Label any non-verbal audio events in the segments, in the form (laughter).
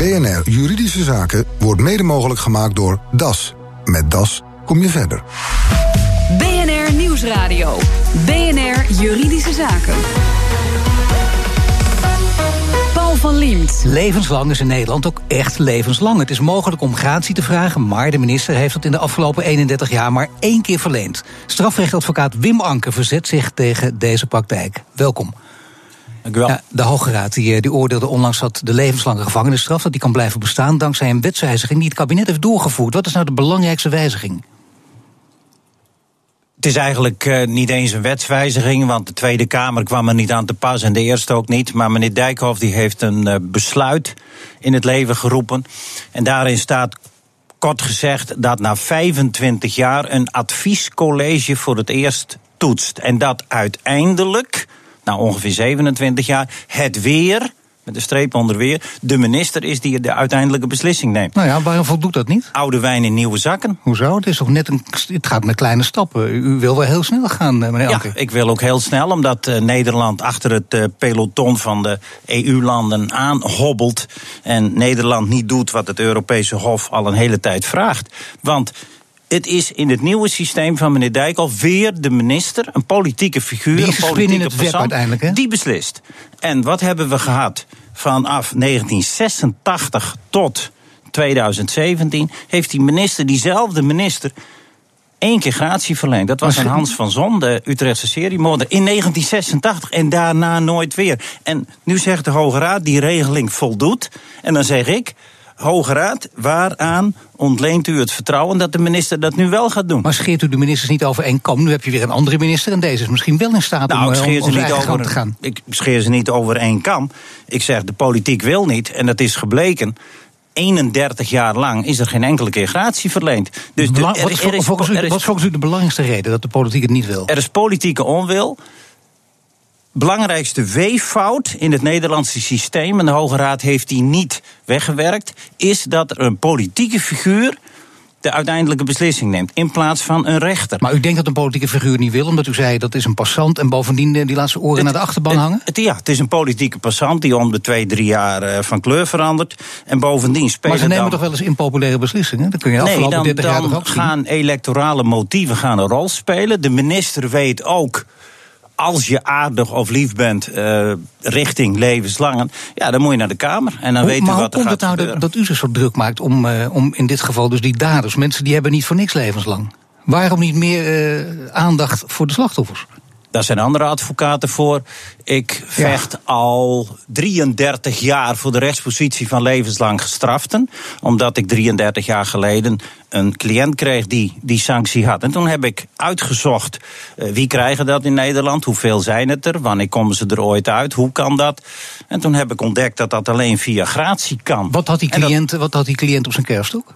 BNR Juridische Zaken wordt mede mogelijk gemaakt door DAS. Met DAS kom je verder. BNR Nieuwsradio. BNR Juridische Zaken. Paul van Liemt. Levenslang is in Nederland ook echt levenslang. Het is mogelijk om gratie te vragen, maar de minister heeft het in de afgelopen 31 jaar maar één keer verleend. Strafrechtadvocaat Wim Anker verzet zich tegen deze praktijk. Welkom. Dank u wel. Ja, de Hoge Raad die, eh, die oordeelde onlangs dat de levenslange gevangenisstraf dat die kan blijven bestaan dankzij een wetswijziging die het kabinet heeft doorgevoerd. Wat is nou de belangrijkste wijziging? Het is eigenlijk uh, niet eens een wetswijziging, want de Tweede Kamer kwam er niet aan te pas en de Eerste ook niet. Maar meneer Dijkhoff die heeft een uh, besluit in het leven geroepen. En daarin staat kort gezegd dat na 25 jaar een adviescollege voor het eerst toetst. En dat uiteindelijk, na ongeveer 27 jaar, het weer met de streep onder weer, de minister is die de uiteindelijke beslissing neemt. Nou ja, waarom voldoet dat niet? Oude wijn in nieuwe zakken. Hoezo? Het is toch net een. Het gaat met kleine stappen. U wil wel heel snel gaan, eh, meneer Ja, ik wil ook heel snel, omdat uh, Nederland achter het uh, peloton van de EU-landen aanhobbelt. En Nederland niet doet wat het Europese Hof al een hele tijd vraagt. Want het is in het nieuwe systeem van meneer Dijkhoff weer de minister, een politieke figuur, Die een politieke persoon, uiteindelijk, hè? die beslist. En wat hebben we gehad? Vanaf 1986 tot 2017 heeft die minister, diezelfde minister, één keer gratie verleend. Dat was aan Hans van Zon, de Utrechtse seriemoorder, in 1986 en daarna nooit weer. En nu zegt de Hoge Raad, die regeling voldoet. En dan zeg ik, Hoge Raad, waaraan ontleent u het vertrouwen dat de minister dat nu wel gaat doen? Maar scheert u de ministers niet over één kam? Nu heb je weer een andere minister en deze is misschien wel in staat Nou, om, ik eh, om, scheer, om ze niet gang te over, gaan. ik scheer ze niet over één kam. Ik zeg, de politiek wil niet, en dat is gebleken. 31 jaar lang is er geen enkele keer gratie verleend. Dus de- er- wat, is, volgens u, is- wat is volgens u de belangrijkste reden dat de politiek het niet wil? Er is politieke onwil. Belangrijkste weeffout in het Nederlandse systeem, en de Hoge Raad heeft die niet weggewerkt, is dat er een politieke figuur de uiteindelijke beslissing neemt, in plaats van een rechter. Maar u denkt dat een politieke figuur niet wil, omdat u zei dat is een passant en bovendien eh, die laat zijn oren naar de achterban Het- hangen? Het, ja, het is een politieke passant die om de twee, drie jaar eh, van kleur verandert. En bovendien spelen Maar ze nemen dan... toch wel eens impopulaire beslissingen? Dat kun je Nee, afgelopen dan, 30 jaar toch dan ook zien? gaan electorale motieven gaan een rol spelen. De minister weet ook, als je aardig of lief bent eh, richting levenslang... ja, dan moet je naar de Kamer en dan Hoe- weet hoe wat er komt gaat het nou dat, gebeuren. dat u zich zo druk maakt om, eh, om in dit geval dus die daders, mensen die hebben niet voor niks levenslang? Waarom niet meer eh, aandacht voor de slachtoffers? Daar zijn andere advocaten voor. Ik vecht al 33 jaar voor de rechtspositie van levenslang gestraften. Omdat ik 33 jaar geleden een cliënt kreeg die die sanctie had. En toen heb ik uitgezocht eh, wie krijgen dat in Nederland, hoeveel zijn het er, wanneer komen ze er ooit uit, hoe kan dat. En toen heb ik ontdekt dat dat alleen via gratie kan. Wat had die dat- cliënt, wat had die cliënt op zijn kerststok?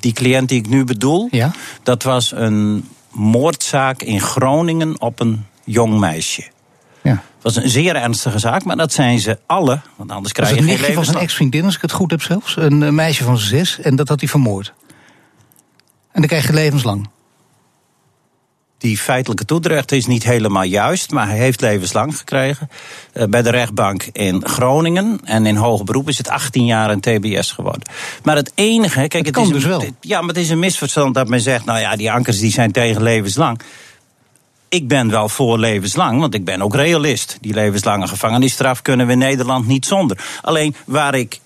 die cliënt die ik nu bedoel, Ja. dat was een moordzaak in Groningen op een jong meisje. Ja. Dat was een zeer ernstige zaak, maar dat zijn ze alle. Want anders krijg was je geen nichtje van zijn levenslang. ex-vriendin, als ik het goed heb zelfs. Een eh, meisje van zes, en dat had hij vermoord. En dan krijg je levenslang. Die feitelijke toedracht is niet helemaal juist, maar hij heeft levenslang gekregen. eh, bij de rechtbank in Groningen. En in hoger beroep is het 18 jaar een TBS geworden. Maar het enige. Kijk, het, is een, dus wel. Ja, maar het is een misverstand dat men zegt: nou ja, die ankers die zijn tegen levenslang. Ik ben wel voor levenslang, want ik ben ook realist. Die levenslange gevangenisstraf kunnen we in Nederland niet zonder. Alleen waar ik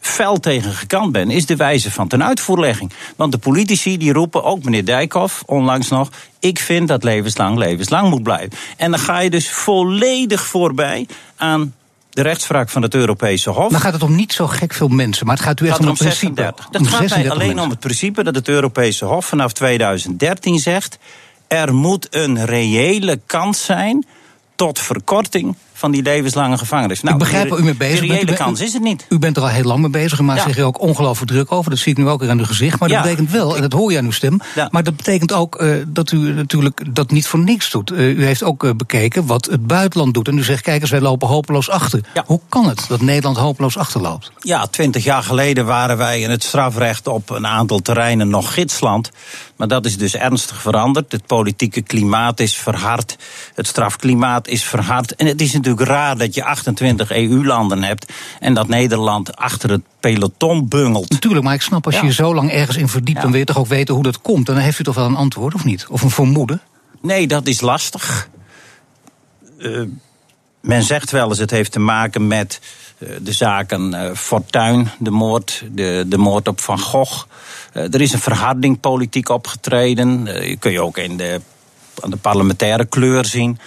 fel tegen gekant ben, is de wijze van tenuitvoerlegging. Want de politici die roepen, ook meneer Dijkhoff onlangs nog... ik vind dat levenslang levenslang moet blijven. En dan ga je dus volledig voorbij aan de rechtspraak van het Europese Hof. Dan gaat het om niet zo gek veel mensen, maar het gaat u echt om het om principe. 36. Dat Om gaat mij 36 alleen mensen. om het principe dat het Europese Hof vanaf 2013 zegt... er moet een reële kans zijn tot verkorting van die levenslange gevangenis. Nou, ik begrijp waar u mee bezig bent. reële U bent- kans is het niet. U bent er al heel lang mee bezig. U maakt Ja. zich er ook ongelooflijk druk over. Dat zie ik nu ook weer aan uw gezicht. Maar dat Ja. betekent wel, en dat hoor je aan uw stem. Ja. Maar dat betekent ook eh, dat u natuurlijk dat niet voor niks doet. Eh, u heeft ook eh, bekeken wat het buitenland doet. En u zegt, kijk eens, wij lopen hopeloos achter. Hoe kan het dat Nederland hopeloos achterloopt? Ja, twintig jaar geleden waren wij in het strafrecht op een aantal terreinen nog gidsland. Maar dat is dus ernstig veranderd. Het politieke klimaat is verhard. Het strafklimaat is verhard. En het is natuurlijk raar dat je 28 EU-landen hebt en dat Nederland achter het peloton bungelt. Natuurlijk, maar ik snap als je je zo lang ergens in verdiept, dan wil je toch ook weten hoe dat komt. En dan heeft u toch wel een antwoord, of niet? Of een vermoeden? Nee, dat is lastig. Uh, men zegt wel eens, het heeft te maken met de zaken uh, Fortuyn, de moord, de, de moord op Van Gogh. er is een verharding politiek opgetreden. Kun je ook in de, aan de parlementaire kleur zien.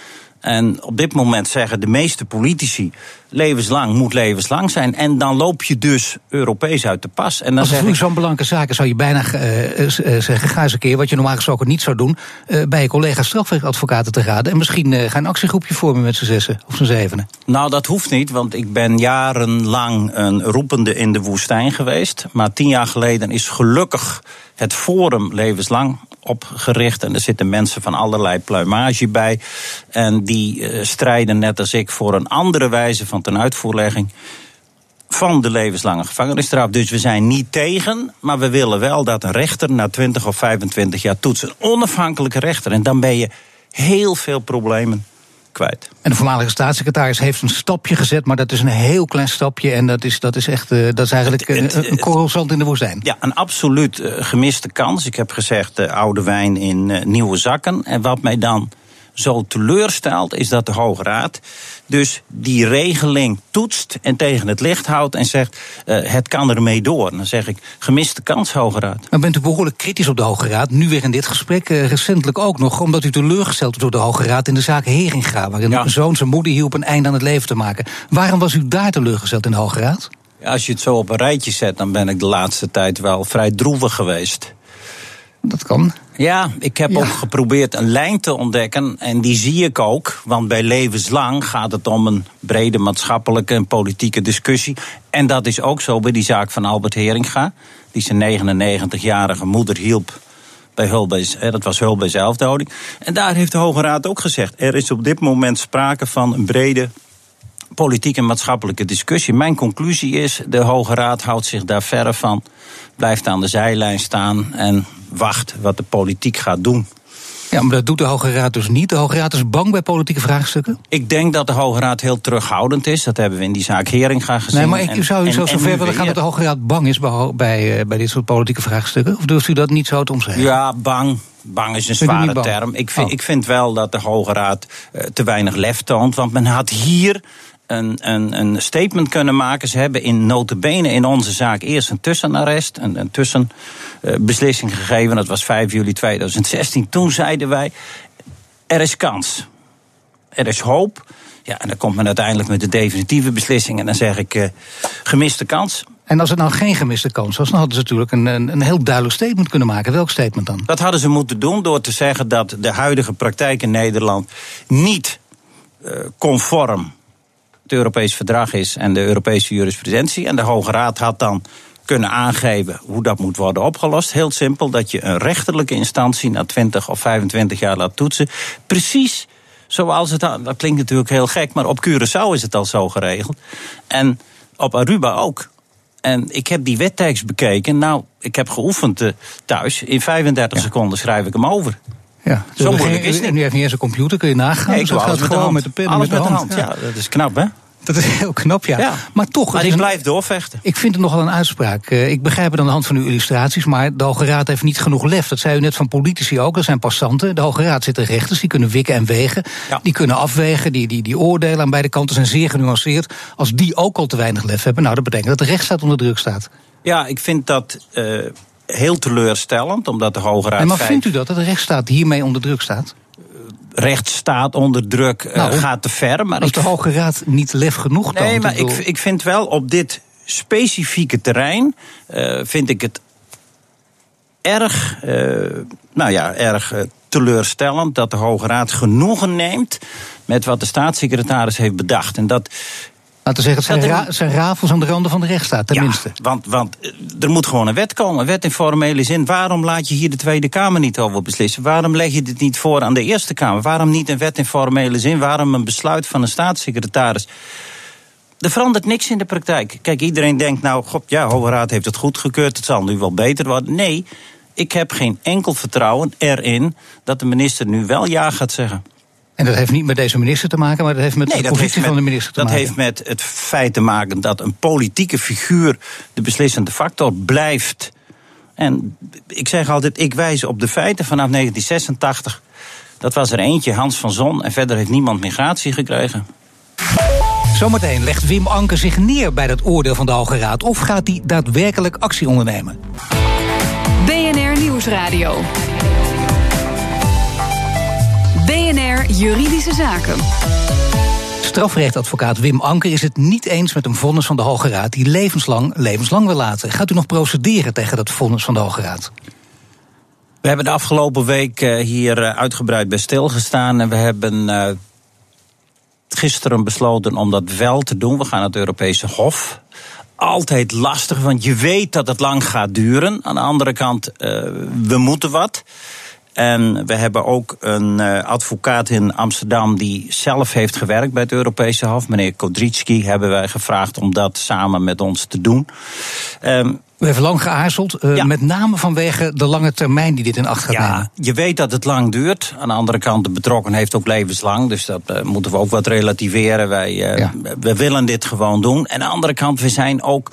En op dit moment zeggen de meeste politici: levenslang moet levenslang zijn. En dan loop je dus Europees uit de pas. En dan Als het zeg ik, zo'n belangrijke zaken zou je bijna uh, uh, zeggen: ga eens een keer, wat je normaal gesproken niet zou doen, uh, bij je collega strafrechtadvocaten te raden. En misschien uh, ga een actiegroepje vormen met z'n zessen of z'n zevenen. Nou, dat hoeft niet, want ik ben jarenlang een roepende in de woestijn geweest. Maar tien jaar geleden is gelukkig het Forum Levenslang opgericht. En er zitten mensen van allerlei pluimage bij. En die uh, strijden net als ik voor een andere wijze van tenuitvoerlegging van de levenslange gevangenisstraf. Dus we zijn niet tegen, maar we willen wel dat een rechter na 20 of 25 jaar toetst. Een onafhankelijke rechter. En dan ben je heel veel problemen kwijt. En de voormalige staatssecretaris heeft een stapje gezet, maar dat is een heel klein stapje. En dat is, dat is echt uh, dat is eigenlijk een, een korrel zand in de woestijn. Ja, een absoluut uh, gemiste kans. Ik heb gezegd, uh, oude wijn in nieuwe zakken. En wat mij dan zo teleurstelt, is dat de Hoge Raad dus die regeling toetst en tegen het licht houdt en zegt: uh, het kan ermee door. Dan zeg ik: gemiste kans, Hoge Raad. Maar bent u behoorlijk kritisch op de Hoge Raad, nu weer in dit gesprek, uh, recentelijk ook nog, omdat u teleurgesteld wordt door de Hoge Raad in de zaak Heringa, waarin ja. zoon zijn moeder hielp een einde aan het leven te maken. Waarom was u daar teleurgesteld in de Hoge Raad? Als je het zo op een rijtje zet, dan ben ik de laatste tijd wel vrij droevig geweest. Dat kan. Ja, ik heb ja. ook geprobeerd een lijn te ontdekken. En die zie ik ook. Want bij levenslang gaat het om een brede maatschappelijke en politieke discussie. En dat is ook zo bij die zaak van Albert Heringa. Die zijn 99-jarige moeder hielp. Bij dat was hulp bij zelfdoding. En daar heeft de Hoge Raad ook gezegd. Er is op dit moment sprake van een brede politieke en maatschappelijke discussie. Mijn conclusie is: de Hoge Raad houdt zich daar verre van. Blijft aan de zijlijn staan en wacht wat de politiek gaat doen. Ja, maar dat doet de Hoge Raad dus niet. De Hoge Raad is bang bij politieke vraagstukken? Ik denk dat de Hoge Raad heel terughoudend is. Dat hebben we in die zaak Heringa gezien. Nee, maar ik en, zou u zo zover willen gaan dat de Hoge Raad bang is bij, bij, bij dit soort politieke vraagstukken? Of durft u dat niet zo te omschrijven? Ja, bang. Bang is een zware term. Ik vind, oh. ik vind wel dat de Hoge Raad uh, te weinig lef toont. Want men had hier een, een, een, statement kunnen maken. Ze hebben in notenbenen in onze zaak eerst een tussenarrest, een, een tussenbeslissing uh, gegeven. Dat was 5 juli 2016. Toen zeiden wij, er is kans. Er is hoop. Ja, en dan komt men uiteindelijk met de definitieve beslissing. En dan zeg ik, uh, gemiste kans. En als het nou geen gemiste kans was, dan hadden ze natuurlijk een, een, een, heel duidelijk statement kunnen maken. Welk statement dan? Dat hadden ze moeten doen door te zeggen dat de huidige praktijk in Nederland niet uh, conform het Europees verdrag is en de Europese jurisprudentie. En de Hoge Raad had dan kunnen aangeven hoe dat moet worden opgelost. Heel simpel, dat je een rechterlijke instantie na 20 of 25 jaar laat toetsen. Precies zoals het, dat klinkt natuurlijk heel gek, maar op Curaçao is het al zo geregeld. En op Aruba ook. En ik heb die wettekst bekeken. Nou, ik heb geoefend uh, thuis. In 35 ja. seconden schrijf ik hem over. Ja, zo moeilijk is het. Nu heeft niet eens een computer, kun je nagaan. Nee, ik dus dat gaat gewoon met de pen alles met de hand. hand. Ja. ja, dat is knap, hè? Dat is heel knap, ja. ja. Maar toch. Maar ik blijf doorvechten. Ik vind het nogal een uitspraak. Uh, ik begrijp het aan de hand van uw illustraties, maar de Hoge Raad heeft niet genoeg lef. Dat zei u net van politici ook, dat zijn passanten. De Hoge Raad zitten rechters, die kunnen wikken en wegen. Ja. Die kunnen afwegen, die, die, die oordelen aan beide kanten zijn zeer genuanceerd. Als die ook al te weinig lef hebben, nou, dat betekent dat de rechtsstaat onder druk staat. Ja, ik vind dat uh, heel teleurstellend, omdat de Hoge Raad. En maar vijf... vindt u dat, dat de rechtsstaat hiermee onder druk staat? Rechtsstaat onder druk uh, Nou, gaat te ver. Maar de Hoge Raad niet lef genoeg toont. Nee, maar bedoel- ik, ik vind wel op dit specifieke terrein. eh, vind ik het erg. eh, nou ja, erg eh, teleurstellend dat de Hoge Raad genoegen neemt. met wat de staatssecretaris heeft bedacht. En dat. Laten we zeggen, het zijn, ra- zijn rafels aan de randen van de rechtsstaat, tenminste. Ja, want, want eh, er moet gewoon een wet komen. Een wet in formele zin. Waarom laat je hier de Tweede Kamer niet over beslissen? Waarom leg je dit niet voor aan de Eerste Kamer? Waarom niet een wet in formele zin? Waarom een besluit van een staatssecretaris? Er verandert niks in de praktijk. Kijk, iedereen denkt nou, god, ja, Hoge Raad heeft het goedgekeurd. Het zal nu wel beter worden. Nee, ik heb geen enkel vertrouwen erin dat de minister nu wel ja gaat zeggen. En dat heeft niet met deze minister te maken, maar dat heeft met Nee, de dat positie van de minister te dat maken. heeft met het feit te maken dat een politieke figuur de beslissende factor blijft. En ik zeg altijd, ik wijs op de feiten vanaf 1986. Dat was er eentje, Hans van Zon, en verder heeft niemand migratie gekregen. Zometeen legt Wim Anker zich neer bij dat oordeel van de Hoge Raad. Of gaat hij daadwerkelijk actie ondernemen? BNR Nieuwsradio. Juridische Zaken. Strafrechtadvocaat Wim Anker is het niet eens met een vonnis van de Hoge Raad die levenslang levenslang wil laten. Gaat u nog procederen tegen dat vonnis van de Hoge Raad? We hebben de afgelopen week eh, hier eh, uitgebreid bij stilgestaan. En we hebben eh, gisteren besloten om dat wel te doen. We gaan naar het Europese Hof. Altijd lastig, want je weet dat het lang gaat duren. Aan de andere kant, eh, we moeten wat. En we hebben ook een eh, advocaat in Amsterdam die zelf heeft gewerkt bij het Europese Hof. Meneer Kodritski hebben wij gevraagd om dat samen met ons te doen. Ehm, U heeft lang geaarzeld, eh, Ja. met name vanwege de lange termijn die dit in acht gaat Ja, nemen. je weet dat het lang duurt. Aan de andere kant, de betrokken heeft ook levenslang. Dus dat eh, moeten we ook wat relativeren. Wij eh, Ja. we willen dit gewoon doen. En aan de andere kant, we zijn ook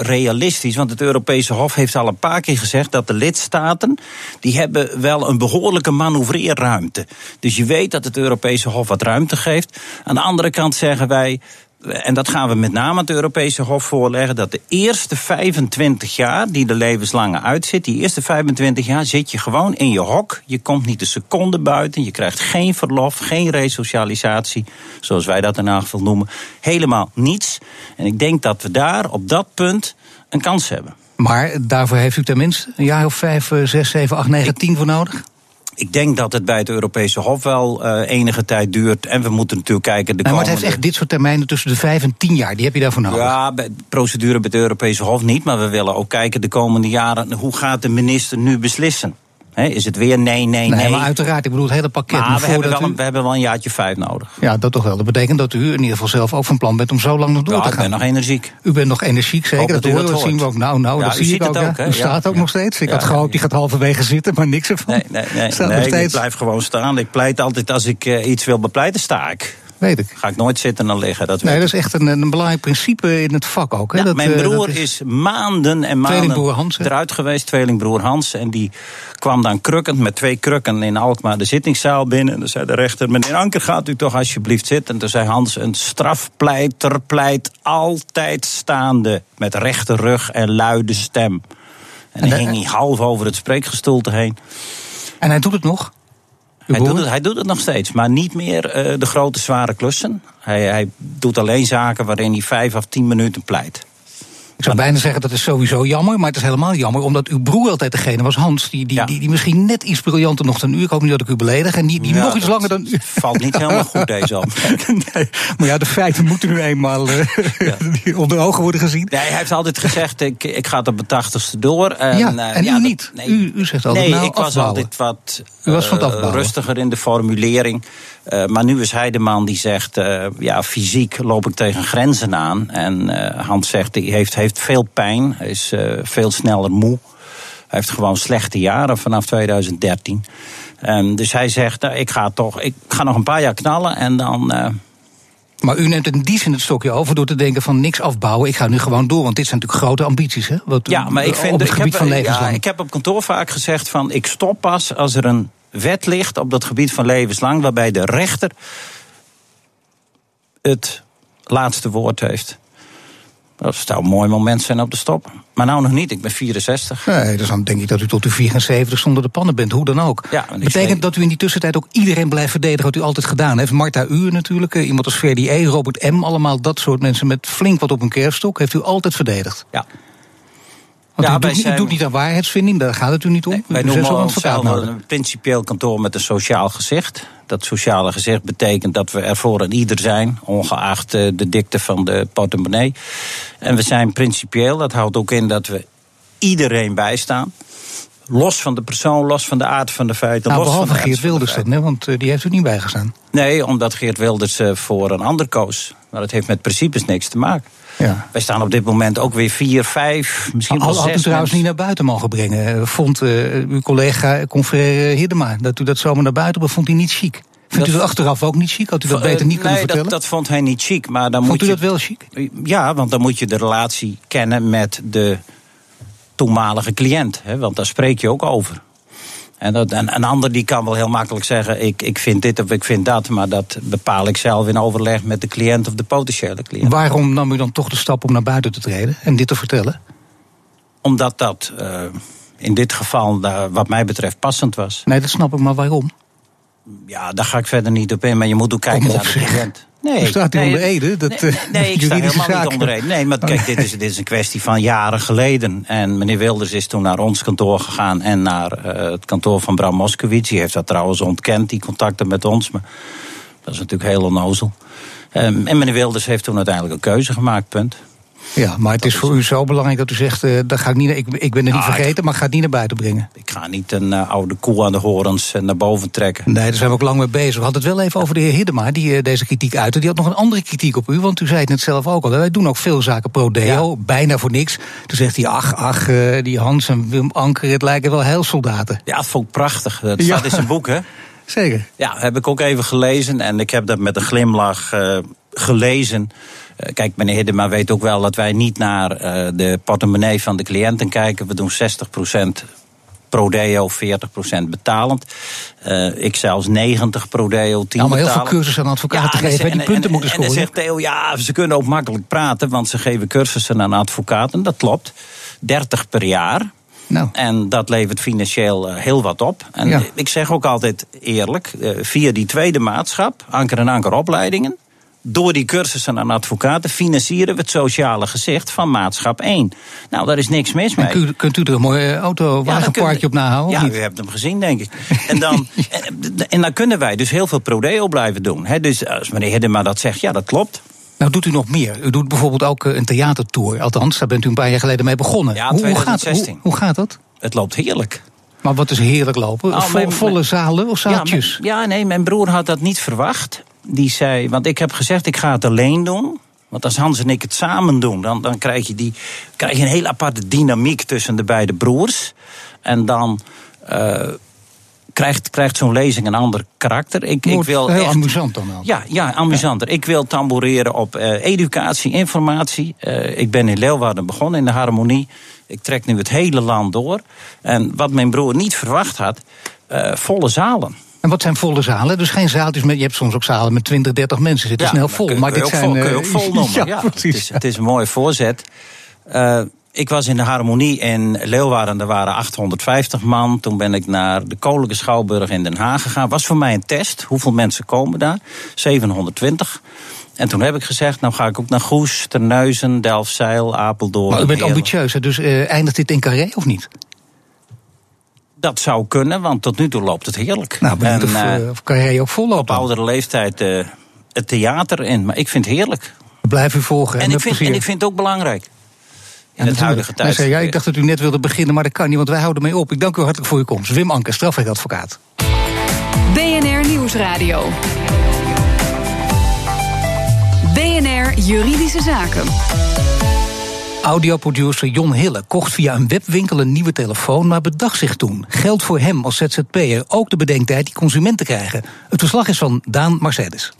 realistisch. Want het Europese Hof heeft al een paar keer gezegd dat de lidstaten. die hebben wel een behoorlijke manoeuvreerruimte. Dus je weet dat het Europese Hof wat ruimte geeft. Aan de andere kant zeggen wij. En dat gaan we met name het Europese Hof voorleggen. Dat de eerste 25 jaar die de levenslange uitzit. Die eerste 25 jaar zit je gewoon in je hok. Je komt niet een seconde buiten. Je krijgt geen verlof, geen resocialisatie. Zoals wij dat in geval noemen. Helemaal niets. En ik denk dat we daar op dat punt een kans hebben. Maar daarvoor heeft u tenminste een jaar of vijf, eh, zes, zeven, acht, negen, tien voor nodig? Ik denk dat het bij het Europese Hof wel eh, enige tijd duurt. En we moeten natuurlijk kijken. De Nee, maar het komende... heeft echt dit soort termijnen tussen de vijf en tien jaar. Die heb je daarvoor nodig. Ja, bij de procedure bij het Europese Hof niet. Maar we willen ook kijken de komende jaren. Hoe gaat de minister nu beslissen? Is het weer nee, nee, nee? Nee, maar uiteraard, ik bedoel het hele pakket. Maar we, hebben wel u- we hebben wel een jaartje vijf nodig. Ja, dat toch wel. Dat betekent dat u in ieder geval zelf ook van plan bent om zo lang nog door Ja, te ik gaan. ben nog energiek. U bent nog energiek, zeker. Dat, dat horen zien we ook. Nou, nou, Ja, dat zie ik ook. ook, ja. U staat ook nog steeds. Ik had gehoopt, die gaat halverwege zitten, maar niks ervan. Nee, nee, nee. Nee ik blijf gewoon staan. Ik pleit altijd als ik eh, iets wil bepleiten, sta ik. Weet ik. Ga ik nooit zitten en liggen. Dat Nee, dat is echt een, een belangrijk principe in het vak ook. Hè? Ja, dat, mijn eh, broer dat is... maanden en maanden Hans, eruit geweest, tweelingbroer Hans. En die kwam dan krukkend met twee krukken in Alkmaar de zittingszaal binnen. En dan zei de rechter, meneer Anker, gaat u toch alsjeblieft zitten? En toen zei Hans, een strafpleiter pleit altijd staande... met rechte rug en luide stem. En dan En, eh, hing hij half over het spreekgestoelte heen. En hij doet het nog. Hij doet, het, hij doet het nog steeds, maar niet meer eh, de grote zware klussen. Hij, hij doet alleen zaken waarin hij vijf of tien minuten pleit. Ik zou bijna zeggen dat is sowieso jammer, maar het is helemaal jammer omdat uw broer altijd degene was, Hans, die, die, Ja. die, die misschien net iets briljanter nog dan u. Ik hoop niet dat ik u beledig. En die, die Ja, nog iets dat langer dan u. Valt niet helemaal goed deze (laughs) op. nee, maar ja, de feiten moeten nu eenmaal eh, (laughs) onder ogen worden gezien. Nee, hij heeft altijd gezegd, ik, ik ga tot mijn tachtigste door. En, Ja, eh, en u dat- niet. nee. U- u zegt altijd, Nee, nou, ik was altijd wat U was van eh, rustiger in de formulering. Eh, maar nu is hij de man die zegt, eh, ja, fysiek loop ik tegen grenzen aan. En eh, Hans zegt, hij heeft, heeft veel pijn, hij is veel sneller moe. Hij heeft gewoon slechte jaren vanaf 2013. En dus hij zegt, nou, ik ga toch, ik ga nog een paar jaar knallen en dan... Maar u neemt in die zin het stokje over door te denken van niks afbouwen. Ik ga nu gewoon door, want dit zijn natuurlijk grote ambities, hè? Wat, Ja, maar ik op vind. het ik, gebied heb, van ja, ik heb op kantoor vaak gezegd van ik stop pas als er een wet ligt op dat gebied van levenslang, waarbij de rechter het laatste woord heeft. Dat zou een mooi moment zijn om te stoppen. Maar nou nog niet, ik ben 64. Nee, dus dan denk ik dat u tot uw 74 zonder de pannen bent, hoe dan ook. Ja, Betekent zei- dat u in die tussentijd ook iedereen blijft verdedigen wat u altijd gedaan heeft? Marta Uur natuurlijk, eh, iemand als Ferdi E, Robert M, allemaal dat soort mensen met flink wat op een kerststok, heeft u altijd verdedigd. Ja. Want Ja, u, doet, u doet niet aan waarheidsvinding, daar gaat het u niet om. Nee, wij bent noemen onszelf een principieel kantoor met een sociaal gezicht. Dat sociale gezicht betekent dat we er voor een ieder zijn, ongeacht eh, de dikte van de portemonnee. En we zijn principieel, dat houdt ook in dat we iedereen bijstaan. Los van de persoon, los van de aard van de feiten. Nou, los van behalve de Geert van de Wilders dan, feiten. hè, want eh, die heeft u niet bijgestaan. Nee, omdat Geert Wilders eh, voor een ander koos. Maar dat heeft met principes niks te maken. Ja. Wij staan op dit moment ook weer vier, vijf, misschien wel Al had u zes trouwens niet naar buiten mogen brengen. Eh, Vond eh, uw collega confrère Hiddema dat u dat zomaar naar buiten bracht, vond hij niet chic. Vindt u dat achteraf ook niet chic? Had u dat beter niet kunnen nee, vertellen? Dat, dat vond hij niet chic. Maar dan vond moet u je, dat wel chic? Ja, want dan moet je de relatie kennen met de toenmalige cliënt. Hè, want daar spreek je ook over. En dat, een, een ander die kan wel heel makkelijk zeggen: ik, ik vind dit of ik vind dat. Maar dat bepaal ik zelf in overleg met de cliënt of de potentiële cliënt. Waarom nam u dan toch de stap om naar buiten te treden en dit te vertellen? Omdat dat uh, in dit geval, uh, wat mij betreft, passend was. Nee, dat snap ik, maar waarom? Ja, daar ga ik verder niet op in. Maar je moet ook kijken naar de cliënt. U staat hier nee, onder Ede. Dat, nee, eh, nee, ik sta helemaal zaken. niet onder Ede. Nee, maar kijk, dit is, dit is een kwestie van jaren geleden. En meneer Wilders is toen naar ons kantoor gegaan en naar eh, het kantoor van Bram Moskowitz. Die heeft dat trouwens ontkend, die contacten met ons. Maar dat is natuurlijk heel onnozel. Ehm, en meneer Wilders heeft toen uiteindelijk een keuze gemaakt, punt. Ja, maar het is voor u zo belangrijk dat u zegt: eh dat ga ik, niet, ik, ik ben het niet Ah, vergeten, maar ik ga het niet naar buiten brengen. Ik ga niet een eh, oude koe aan de horens eh, naar boven trekken. Nee, daar zijn we ook lang mee bezig. We hadden het wel even over de heer Hiddema, die deze kritiek uitte. Die had nog een andere kritiek op u, want u zei het net zelf ook al. Wij doen ook veel zaken pro deo, bijna voor niks. Toen zegt hij, ach, ach, die Hans en Wim Anker, het lijken wel heilsoldaten. Ja, dat vond ik prachtig. Dat Ja. staat in zijn boek, hè? (laughs) Zeker. Ja, heb ik ook even gelezen en ik heb dat met een glimlach gelezen. Eh, kijk, meneer Hiddema weet ook wel dat wij niet naar eh, de portemonnee van de cliënten kijken. We doen 60% prodeo, 40% betalend. Eh, ik zelfs 90 prodeo, 10 Nou, maar heel veel cursussen aan advocaten en geven, zeg- die punten moeten En dan scoren. zegt Theo, ja, ze kunnen ook makkelijk praten, want ze geven cursussen aan advocaten. Dat klopt. 30 per jaar. Nou, En dat levert financieel heel wat op. En Ja. ik zeg ook altijd eerlijk, via die tweede maatschap, Anker en Anker opleidingen, door die cursussen aan advocaten financieren we het sociale gezicht van maatschap 1. Nou, daar is niks mis mee. kunt, kunt u er een mooi eh, auto, Ja, op nahouden? Ja, of u niet? hebt hem gezien, denk ik. En (laughs) dan, en, en dan kunnen wij dus heel veel prodeo blijven doen. Dus als meneer Hiddema dat zegt, ja, dat klopt. Nou, doet u nog meer. U doet bijvoorbeeld ook eh, een theatertour. Althans, daar bent u een paar jaar geleden mee begonnen. Ja, hoe, hoe, gaat, 2016. hoe, hoe gaat dat? Het loopt heerlijk. Maar wat is heerlijk lopen? Nou, mijn- volle zalen of Ja, zaaltjes? mijn- ja, nee, mijn broer had dat niet verwacht. Die zei, want ik heb gezegd, ik ga het alleen doen. Want als Hans en ik het samen doen, dan, dan krijg, je die, krijg je een hele aparte dynamiek tussen de beide broers. En dan eh, krijgt, krijgt zo'n lezing een ander karakter. Ik, ik wil heel echt, amusant dan wel. ja, ja, amusanter. Ik wil tamboureren op eh, educatie, informatie. Eh, ik ben in Leeuwarden begonnen in de harmonie. Ik trek nu het hele land door. En wat mijn broer niet verwacht had, volle zalen. En wat zijn volle zalen? Dus geen zaaltjes met. Je hebt soms ook zalen met 20, 30 mensen zitten snel dan vol. kun- maar kun dit je ook zijn. vol, kun je eh, ook vol noemen. (laughs) ja, Ja, het, precies. is, het is een mooie voorzet. Eh, ik was in de Harmonie in Leeuwarden, er waren 850 man. Toen ben ik naar de Koninklijke Schouwburg in Den Haag gegaan. Was voor mij een test. Hoeveel mensen komen daar? 720. En toen heb ik gezegd, nou ga ik ook naar Goes, Terneuzen, Delfzijl, Apeldoorn. Maar u bent ambitieus, hè? dus eh, eindigt dit in carré of niet? Dat zou kunnen, want tot nu toe loopt het heerlijk. Nou, benieuwd en, of, eh, eh, of carré ook vol loopt. op oudere leeftijd eh, het theater in. Maar ik vind het heerlijk. Blijf u volgen. En ik, vind, en ik vind het ook belangrijk. In Ja, het huidige tijd. ja, ik dacht dat u net wilde beginnen, maar dat kan niet, want wij houden mee op. Ik dank u hartelijk voor uw komst. Wim Anker, strafrechtadvocaat. BNR Nieuwsradio. BNR Juridische Zaken. Audioproducer Jon Hille kocht via een webwinkel een nieuwe telefoon, maar bedacht zich toen. Geldt voor hem als ZZP'er ook de bedenktijd die consumenten krijgen. Het verslag is van Daan Mercedes.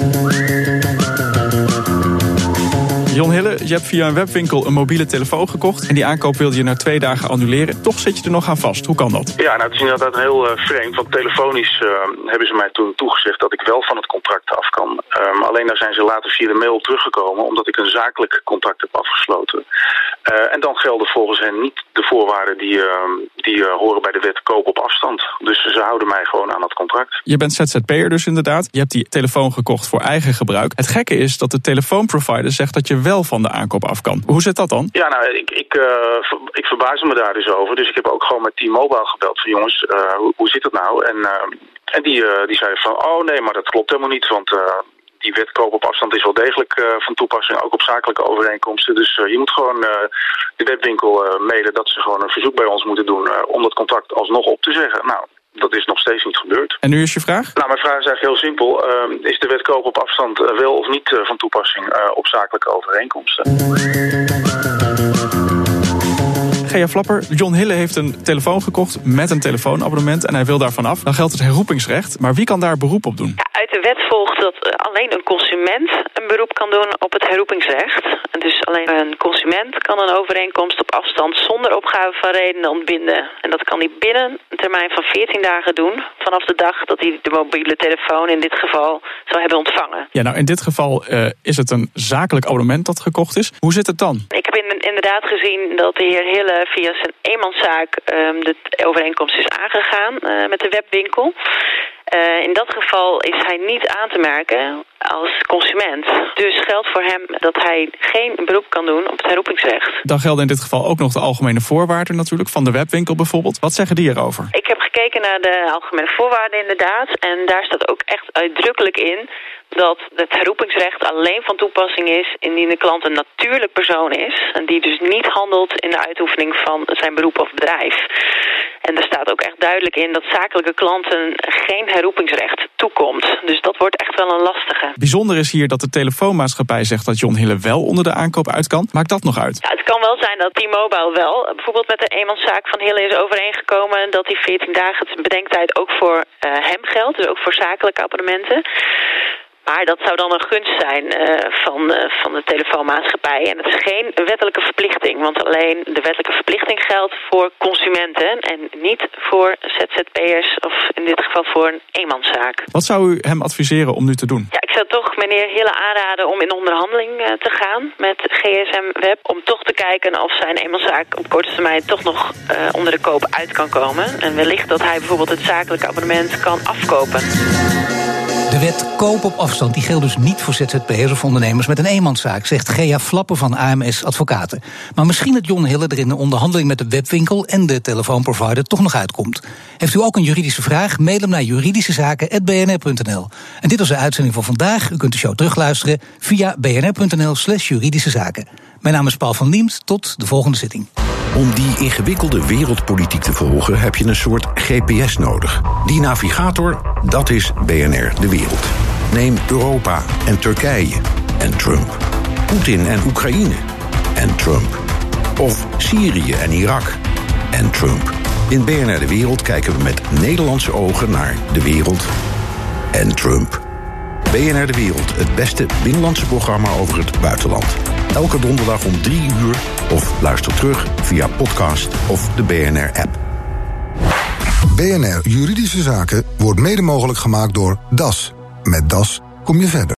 Jon Hille, je hebt via een webwinkel een mobiele telefoon gekocht. En die aankoop wilde je na twee dagen annuleren. Toch zit je er nog aan vast. Hoe kan dat? Ja, nou het is inderdaad heel eh, vreemd. Want telefonisch eh, hebben ze mij toen toegezegd dat ik wel van het contract af kan. Ehm, alleen daar zijn ze later via de mail teruggekomen omdat ik een zakelijk contract heb afgesloten. Eh, en dan gelden volgens hen niet de voorwaarden die, die eh, horen bij de wet koop op afstand. Dus ze houden mij gewoon aan het contract. Je bent ZZP'er dus inderdaad. Je hebt die telefoon gekocht voor eigen gebruik. Het gekke is dat de telefoonprovider zegt dat je wel van de aankoop af kan. Hoe zit dat dan? Ja, nou, ik, ik, eh, ik verbaas me daar dus over. Dus ik heb ook gewoon met T-Mobile gebeld van jongens, eh, hoe, hoe zit dat nou? En, eh, en die, die zei van, oh nee, maar dat klopt helemaal niet, want... die wet koop op afstand is wel degelijk van toepassing, ook op zakelijke overeenkomsten. Dus je moet gewoon de webwinkel mailen dat ze gewoon een verzoek bij ons moeten doen om dat contract alsnog op te zeggen. Nou, dat is nog steeds niet gebeurd. En nu is je vraag? Nou, mijn vraag is eigenlijk heel simpel. Eh, is de wet koop op afstand eh, wel of niet eh, van toepassing eh, op zakelijke overeenkomsten? Gea Flapper, John Hille heeft een telefoon gekocht met een telefoonabonnement en hij wil daarvan af. Dan geldt het herroepingsrecht. Maar wie kan daar beroep op doen? Ja, uit de wet volgt dat eh, alleen een consument een beroep kan doen op het herroepingsrecht. En dus alleen een consument kan een overeenkomst op afstand zonder opgave van redenen ontbinden. En dat kan hij binnen een termijn van 14 dagen doen. Vanaf de dag dat hij de mobiele telefoon in dit geval zou hebben ontvangen. Ja, nou in dit geval uh, is het een zakelijk abonnement dat gekocht is. Hoe zit het dan? Ik heb inderdaad gezien dat de heer Hille via zijn eenmanszaak um, de overeenkomst is aangegaan uh, met de webwinkel. Uh, in dat geval is hij niet aan te merken als consument. Dus geldt voor hem dat hij geen beroep kan doen op het herroepingsrecht. Dan gelden in dit geval ook nog de algemene voorwaarden natuurlijk van de webwinkel bijvoorbeeld. Wat zeggen die erover? Ik heb gekeken naar de algemene voorwaarden inderdaad. En daar staat ook echt uitdrukkelijk in dat het herroepingsrecht alleen van toepassing is indien de klant een natuurlijk persoon is. En die dus niet handelt in de uitoefening van zijn beroep of bedrijf. En er staat ook echt duidelijk in dat zakelijke klanten geen herroepingsrecht toekomt. Dus dat wordt echt wel een lastige. Bijzonder is hier dat de telefoonmaatschappij zegt dat John Hille wel onder de aankoop uit kan. Maakt dat nog uit? Ja, het kan wel zijn dat T-Mobile wel bijvoorbeeld met de eenmanszaak van Hille is overeengekomen dat die 14 dagen bedenktijd ook voor uh, hem geldt. Dus ook voor zakelijke abonnementen. Maar dat zou dan een gunst zijn uh, van, uh, van de telefoonmaatschappij. En het is geen wettelijke verplichting. Want alleen de wettelijke verplichting geldt voor consumenten. En niet voor ZZP'ers of in dit geval voor een eenmanszaak. Wat zou u hem adviseren om nu te doen? Ja, ik zou toch meneer Hille aanraden om in onderhandeling uh, te gaan met GSM Web. Om toch te kijken of zijn eenmanszaak op korte termijn toch nog onder de koop uit kan komen. En wellicht dat hij bijvoorbeeld het zakelijke abonnement kan afkopen. De wet koop op afstand die geldt dus niet voor ZZP'ers of ondernemers met een eenmanszaak, zegt Gea Flappen van AMS Advocaten. Maar misschien dat John Hille er in de onderhandeling met de webwinkel en de telefoonprovider toch nog uitkomt. Heeft u ook een juridische vraag? Mail hem naar juridischezaken.bnr.nl. En dit was de uitzending van vandaag. U kunt de show terugluisteren via bnr.nl/slash juridische zaken. Mijn naam is Paul van Liemt. Tot de volgende zitting. Om die ingewikkelde wereldpolitiek te volgen heb je een soort GPS nodig. Die navigator, dat is BNR De Wereld. Neem Europa en Turkije en Trump. Poetin en Oekraïne en Trump. Of Syrië en Irak en Trump. In BNR De Wereld kijken we met Nederlandse ogen naar de wereld en Trump. BNR De Wereld, het beste binnenlandse programma over het buitenland. Elke donderdag om 3 uur of luister terug via podcast of de BNR-app. BNR Juridische Zaken wordt mede mogelijk gemaakt door DAS. Met DAS kom je verder.